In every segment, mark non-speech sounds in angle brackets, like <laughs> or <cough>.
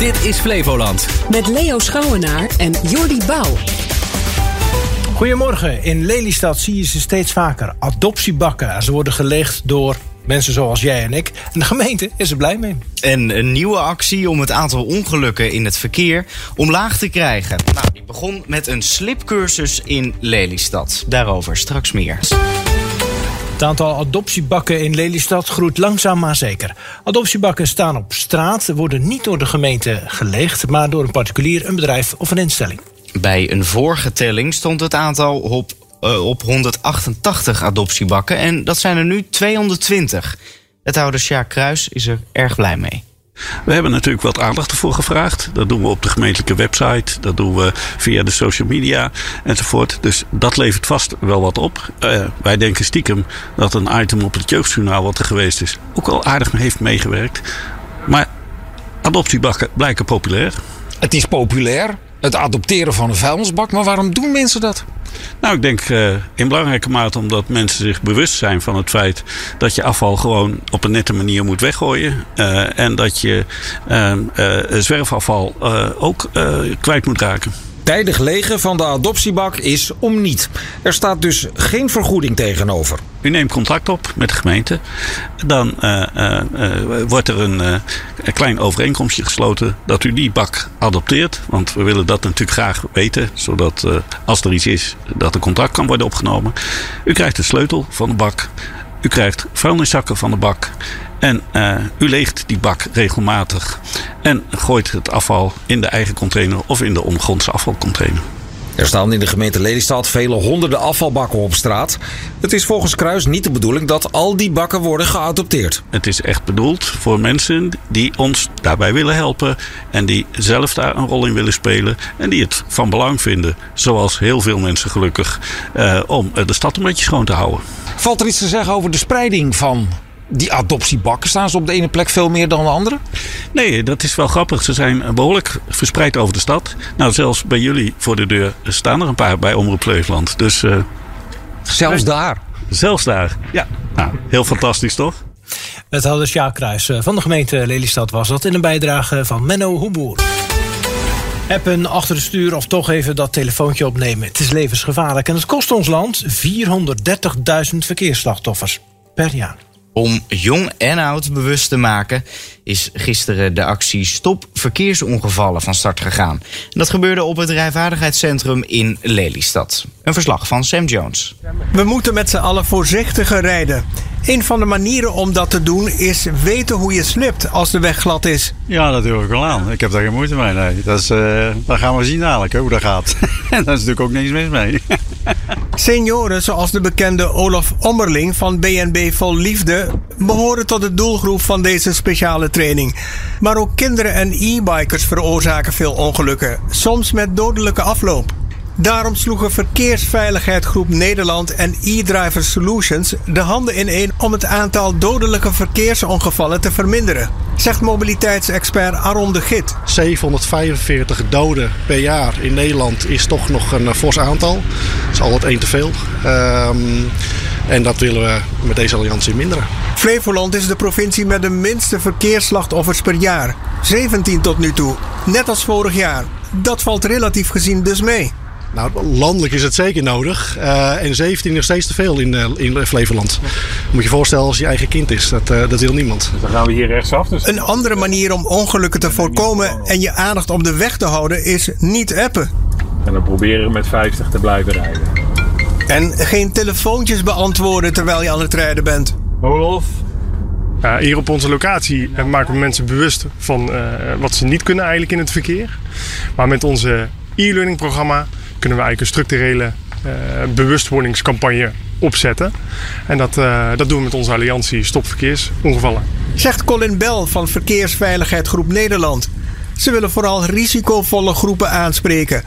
Dit is Flevoland. Met Leo Schouwenaar en Jordi Bouw. Goedemorgen. In Lelystad zie je ze steeds vaker. Adoptiebakken. Ze worden gelegd door mensen zoals jij en ik. En de gemeente is er blij mee. En een nieuwe actie om het aantal ongelukken in het verkeer omlaag te krijgen. Nou, die begon met een slipcursus in Lelystad. Daarover straks meer. Het aantal adoptiebakken in Lelystad groeit langzaam maar zeker. Adoptiebakken staan op straat, worden niet door de gemeente gelegd, maar door een particulier, een bedrijf of een instelling. Bij een vorige telling stond het aantal op, uh, op 188 adoptiebakken en dat zijn er nu 220. Het oude Sjaak Kruis is er erg blij mee. We hebben natuurlijk wat aandacht ervoor gevraagd. Dat doen we op de gemeentelijke website. Dat doen we via de social media enzovoort. Dus dat levert vast wel wat op. Uh, wij denken stiekem dat een item op het jeugdjournaal wat er geweest is... ook wel aardig heeft meegewerkt. Maar adoptiebakken blijken populair. Het is populair, het adopteren van een vuilnisbak. Maar waarom doen mensen dat? Nou, ik denk uh, in belangrijke mate omdat mensen zich bewust zijn van het feit dat je afval gewoon op een nette manier moet weggooien. Uh, en dat je uh, zwerfafval ook kwijt moet raken. Tijdig legen van de adoptiebak is om niet. Er staat dus geen vergoeding tegenover. U neemt contact op met de gemeente. Dan uh, uh, uh, wordt er een, een, klein overeenkomstje gesloten dat u die bak adopteert. Want we willen dat natuurlijk graag weten. Zodat als er iets is, dat er contact kan worden opgenomen. U krijgt de sleutel van de bak. U krijgt vuilniszakken van de bak. En uh, u leegt die bak regelmatig en gooit het afval in de eigen container of in de ondergrondse afvalcontainer. Er staan in de gemeente Lelystad vele honderden afvalbakken op straat. Het is volgens Kruis niet de bedoeling dat al die bakken worden geadopteerd. Het is echt bedoeld voor mensen die ons daarbij willen helpen en die zelf daar een rol in willen spelen en die het van belang vinden, zoals heel veel mensen gelukkig, uh, om de stad een beetje schoon te houden. Valt er iets te zeggen over de spreiding van die adoptiebakken? Staan ze op de ene plek veel meer dan de andere? Nee, dat is wel grappig. Ze zijn behoorlijk verspreid over de stad. Nou, zelfs bij jullie voor de deur staan er een paar bij Omroep Flevoland. Dus, uh, zelfs daar? Zelfs daar, ja. Nou, heel fantastisch toch? Wethouder Sjaak Kruis van de gemeente Lelystad was dat in een bijdrage van Menno Hoeboer. Appen achter het stuur of toch even dat telefoontje opnemen. Het is levensgevaarlijk en het kost ons land 430.000 verkeersslachtoffers per jaar. Om jong en oud bewust te maken is gisteren de actie Stop Verkeersongevallen van start gegaan. En dat gebeurde op het rijvaardigheidscentrum in Lelystad. Een verslag van Sam Jones. We moeten met z'n allen voorzichtiger rijden. Een van de manieren om dat te doen is weten hoe je slipt als de weg glad is. Ja, dat doe ik wel aan. Ik heb daar geen moeite mee. Nee. Dat, is, uh, dat gaan we zien dadelijk hoe dat gaat. <laughs> Daar is natuurlijk ook niks mis mee. <laughs> Senioren zoals de bekende Olaf Ommerling van BNB Vol Liefde behoren tot de doelgroep van deze speciale training. Maar ook kinderen en e-bikers veroorzaken veel ongelukken, soms met dodelijke afloop. Daarom sloegen Verkeersveiligheid Groep Nederland en e-Driver Solutions de handen ineen om het aantal dodelijke verkeersongevallen te verminderen, zegt mobiliteitsexpert Aron de Git. 745 doden per jaar in Nederland is toch nog een fors aantal. Dat is altijd één te veel. Um, en dat willen we met deze alliantie minderen. Flevoland is de provincie met de minste verkeersslachtoffers per jaar. 17 tot nu toe, net als vorig jaar. Dat valt relatief gezien dus mee. Nou, landelijk is het zeker nodig. Uh, en 17 nog steeds te veel in, uh, in Flevoland. Moet je je voorstellen als je eigen kind is. Dat, uh, dat wil niemand. Dus dan gaan we hier rechtsaf. Dus... Een andere manier om ongelukken te voorkomen en je aandacht op de weg te houden is niet appen. En dan proberen met 50 te blijven rijden. En geen telefoontjes beantwoorden terwijl je aan het rijden bent. Olof? Uh, hier op onze locatie maken we mensen bewust van uh, wat ze niet kunnen eigenlijk in het verkeer. Maar met onze e-learning programma kunnen we eigenlijk een structurele uh, bewustwordingscampagne opzetten. En dat, dat doen we met onze alliantie Stop Verkeersongevallen. Zegt Colin Bell van Verkeersveiligheid Groep Nederland. Ze willen vooral risicovolle groepen aanspreken.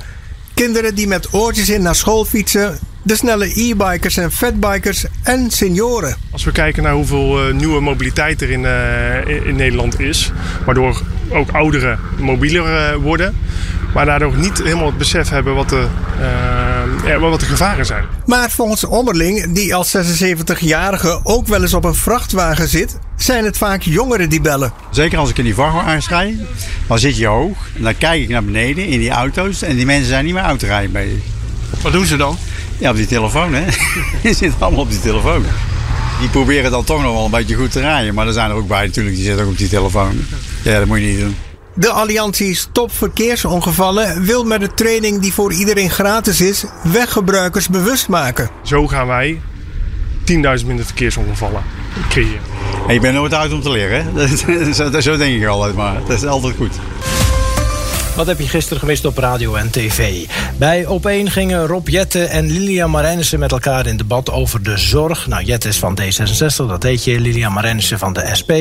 Kinderen die met oortjes in naar school fietsen, de snelle e-bikers en fatbikers en senioren. Als we kijken naar hoeveel uh, nieuwe mobiliteit er in, uh, in, Nederland is, waardoor ook ouderen mobieler uh, worden, maar daardoor niet helemaal het besef hebben wat de, ja, wat de gevaren zijn. Maar volgens Ommerling, die als 76-jarige ook wel eens op een vrachtwagen zit, zijn het vaak jongeren die bellen. Zeker als ik in die vrachtwagen rijd, dan zit je hoog. En dan kijk ik naar beneden in die auto's en die mensen zijn niet meer autorijden bezig. Wat doen ze dan? Ja, op die telefoon, hè. <laughs> Die zitten allemaal op die telefoon. Die proberen dan toch nog wel een beetje goed te rijden. Maar er zijn er ook bij natuurlijk, die zitten ook op die telefoon. Ja, dat moet je niet doen. De Alliantie Stop Verkeersongevallen wil met de training die voor iedereen gratis is, weggebruikers bewust maken. Zo gaan wij 10.000 minder verkeersongevallen creëren. En je bent nooit uit om te leren, hè? <laughs> Zo denk ik altijd maar. Dat is altijd goed. Wat heb je gisteren gemist op radio en tv? Bij Op1 gingen Rob Jette en Lilian Marijnissen met elkaar in debat over de zorg. Nou, Jette is van D66, dat weet je. Lilian Marijnissen van de SP.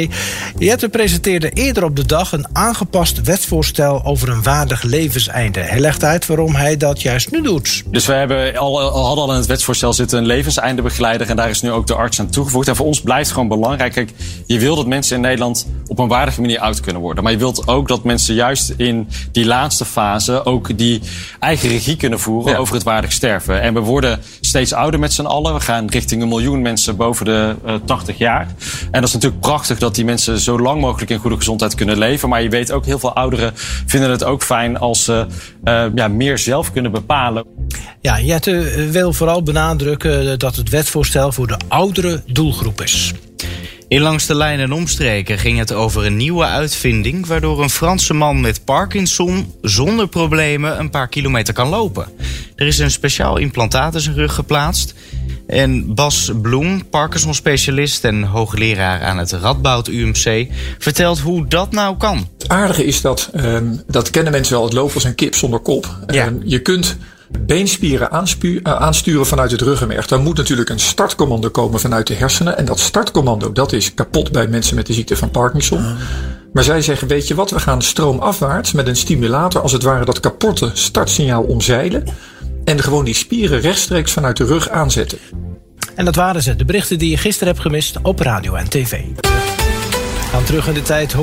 Jette presenteerde eerder op de dag een aangepast wetsvoorstel over een waardig levenseinde. Hij legt uit waarom hij dat juist nu doet. Dus we hebben al, hadden al in het wetsvoorstel zitten een levenseindebegeleider. En daar is nu ook de arts aan toegevoegd. En voor ons blijft gewoon belangrijk. Je wil dat mensen in Nederland op een waardige manier oud kunnen worden. Maar je wilt ook dat mensen juist in die die laatste fase ook die eigen regie kunnen voeren over het waardig sterven. En we worden steeds ouder met z'n allen. We gaan richting een miljoen mensen boven de uh, eh, 80 jaar. En dat is natuurlijk prachtig dat die mensen zo lang mogelijk in goede gezondheid kunnen leven. Maar je weet ook, heel veel ouderen vinden het ook fijn als ze uh, ja, meer zelf kunnen bepalen. Ja, Jette wil vooral benadrukken dat het wetsvoorstel voor de oudere doelgroep is. In Langs de Lijn en Omstreken ging het over een nieuwe uitvinding... waardoor een Franse man met Parkinson zonder problemen een paar kilometer kan lopen. Er is een speciaal implantaat in zijn rug geplaatst... En Bas Bloem, Parkinson-specialist en hoogleraar aan het Radboud UMC, vertelt hoe dat nou kan. Het aardige is dat, um, dat kennen mensen wel, het lopen als een kip zonder kop. Ja. Um, je kunt beenspieren eh, aansturen vanuit het ruggenmerg. Dan moet natuurlijk een startcommando komen vanuit de hersenen. En dat startcommando dat is kapot bij mensen met de ziekte van Parkinson. Maar zij zeggen, weet je wat, we gaan stroomafwaarts met een stimulator als het ware dat kapotte startsignaal omzeilen. En gewoon die spieren rechtstreeks vanuit de rug aanzetten. En dat waren ze, de berichten die je gisteren hebt gemist op radio en tv gaan terug in de tijd.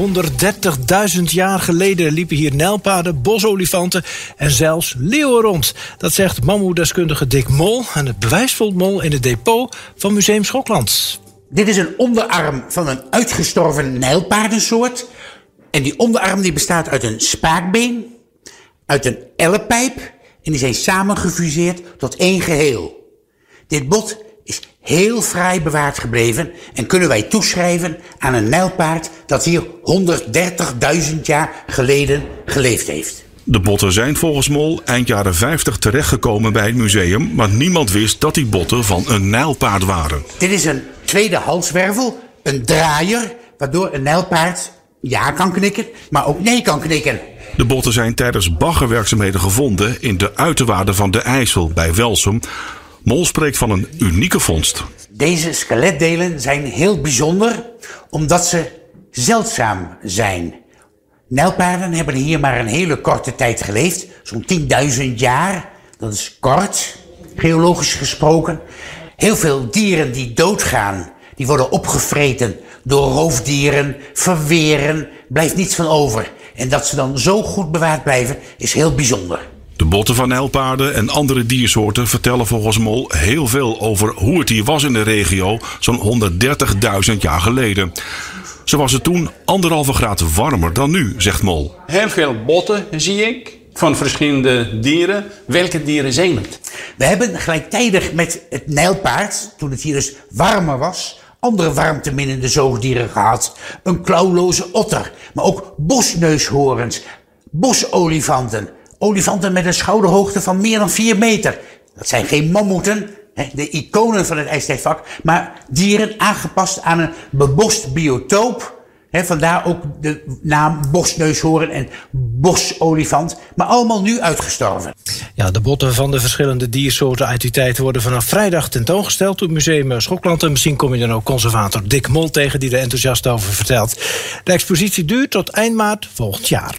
130.000 jaar geleden liepen hier nijlpaarden, bosolifanten en zelfs leeuwen rond. Dat zegt mammoedeskundige Dick Mol en het bewijs Mol in het depot van Museum Schokland. Dit is een onderarm van een uitgestorven nijlpaardensoort. En die onderarm die bestaat uit een spaakbeen, uit een ellepijp en die zijn samengefuseerd tot één geheel. Dit bot is heel fraai bewaard gebleven en kunnen wij toeschrijven aan een nijlpaard dat hier 130.000 jaar geleden geleefd heeft. De botten zijn volgens Mol eind jaren 50 terechtgekomen bij het museum, maar niemand wist dat die botten van een nijlpaard waren. Dit is een tweede halswervel, een draaier, waardoor een nijlpaard ja kan knikken, maar ook nee kan knikken. De botten zijn tijdens baggerwerkzaamheden gevonden in de uiterwaarden van de IJssel bij Welsum, Mol spreekt van een unieke vondst. Deze skeletdelen zijn heel bijzonder omdat ze zeldzaam zijn. Nijlpaarden hebben hier maar een hele korte tijd geleefd, zo'n 10.000 jaar. Dat is kort, geologisch gesproken. Heel veel dieren die doodgaan, die worden opgevreten door roofdieren, verweren, blijft niets van over. En dat ze dan zo goed bewaard blijven, is heel bijzonder. De botten van nijlpaarden en andere diersoorten vertellen volgens Mol heel veel over hoe het hier was in de regio zo'n 130.000 jaar geleden. Zo was het toen anderhalve graad warmer dan nu, zegt Mol. Heel veel botten zie ik van verschillende dieren. Welke dieren zijn het? We hebben gelijktijdig met het nijlpaard, toen het hier dus warmer was, andere warmteminnende zoogdieren gehad. Een klauwloze otter, maar ook bosneushoorns, bosolifanten, Olifanten met een schouderhoogte van meer dan 4 meter. Dat zijn geen mammoeten, de iconen van het ijstijdvak, maar dieren aangepast aan een bebost biotoop. vandaar ook de naam bosneushoorn en bosolifant, maar allemaal nu uitgestorven. Ja, de botten van de verschillende diersoorten uit die tijd worden vanaf vrijdag tentoongesteld op Museum Schokland. En misschien kom je dan ook conservator Dick Mol tegen die er enthousiast over vertelt. De expositie duurt tot eind maart volgend jaar.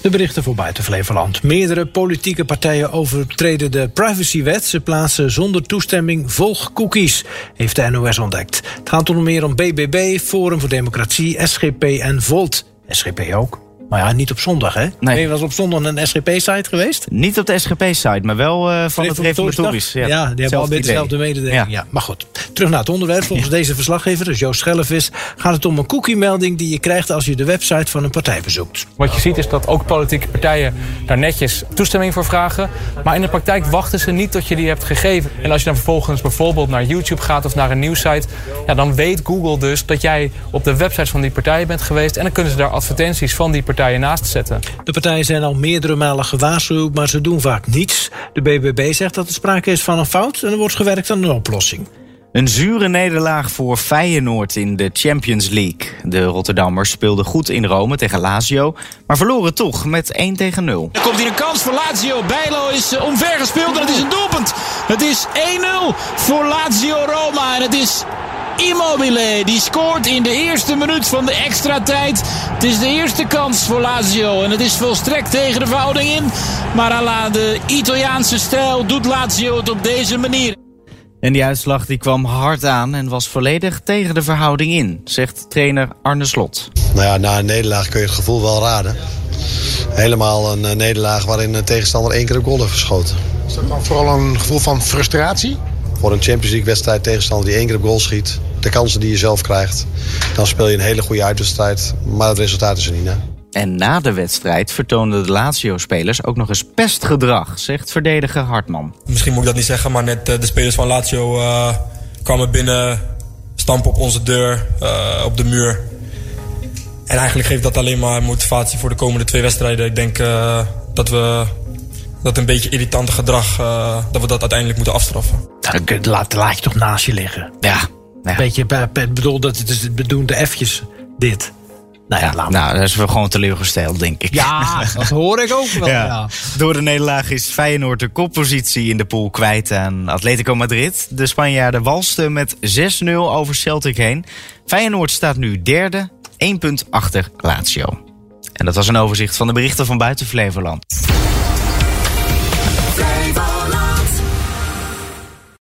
De berichten voor Buiten Flevoland. Meerdere politieke partijen overtreden de privacywet. Ze plaatsen zonder toestemming volgcookies, heeft de NOS ontdekt. Het gaat onder meer om BBB, Forum voor Democratie, SGP en Volt. SGP ook. Maar ja, niet op zondag, hè? Nee. je was op zondag een SGP-site geweest? Niet op de SGP-site, maar wel uh, van het reformatorisch. Ja, ja, die hebben al met dezelfde mededeling. Ja. Maar goed, terug naar het onderwerp. Volgens deze verslaggever, dus Joost Schellevis... gaat het om een cookie-melding die je krijgt als je de website van een partij bezoekt. Wat je ziet is dat ook politieke partijen daar netjes toestemming voor vragen. Maar in de praktijk wachten ze niet tot je die hebt gegeven. En als je dan vervolgens bijvoorbeeld naar YouTube gaat of naar een nieuwsite... Ja, dan weet Google dus dat jij op de website van die partij bent geweest... en dan kunnen ze daar advertenties van die partij partijen naast zetten. De partijen zijn al meerdere malen gewaarschuwd, maar ze doen vaak niets. De BBB zegt dat er sprake is van een fout en er wordt gewerkt aan een oplossing. Een zure nederlaag voor Feyenoord in de Champions League. De Rotterdammers speelden goed in Rome tegen Lazio, maar verloren toch met 1 tegen 0. Er komt hier een kans voor Lazio. Bijlo is uh, omver gespeeld en het is een doelpunt. Het is 1-0 voor Lazio Roma en het is Immobile. Die scoort in de eerste minuut van de extra tijd. Het is de eerste kans voor Lazio. En het is volstrekt tegen de verhouding in. Maar ala de Italiaanse stijl doet Lazio het op deze manier. En die uitslag die kwam hard aan en was volledig tegen de verhouding in, zegt trainer Arne Slot. Nou ja, na een nederlaag kun je het gevoel wel raden. Helemaal een eh, nederlaag waarin een tegenstander één keer een goal heeft geschoten. Is dat dan vooral een gevoel van frustratie? Voor een Champions League wedstrijd tegenstander die één keer op goal schiet. De kansen die je zelf krijgt. Dan speel je een hele goede uitwedstrijd. Maar het resultaat is er niet naar. En na de wedstrijd vertoonden de Lazio-spelers ook nog eens pestgedrag, zegt verdediger Hartman. Misschien moet ik dat niet zeggen, maar net de spelers van Lazio uh, kwamen binnen, stampen op onze deur, uh, op de muur. En eigenlijk geeft dat alleen maar motivatie voor de komende twee wedstrijden. Ik denk uh, dat we dat een beetje irritante gedrag, dat we dat uiteindelijk moeten afstraffen. Dat laat, laat je toch naast je liggen. Ja. Ja. Beetje, bedoel, dat het is het bedoelde F'jes, dit. Nou ja, laat Nou, dat is wel gewoon teleurgesteld, denk ik. Ja, <laughs> dat hoor ik ook wel. Ja. Door de nederlaag is Feyenoord de koppositie in de pool kwijt aan Atletico Madrid. De Spanjaarden walsten met 6-0 over Celtic heen. Feyenoord staat nu derde, één punt achter Lazio. En dat was een overzicht van de berichten van buiten Flevoland.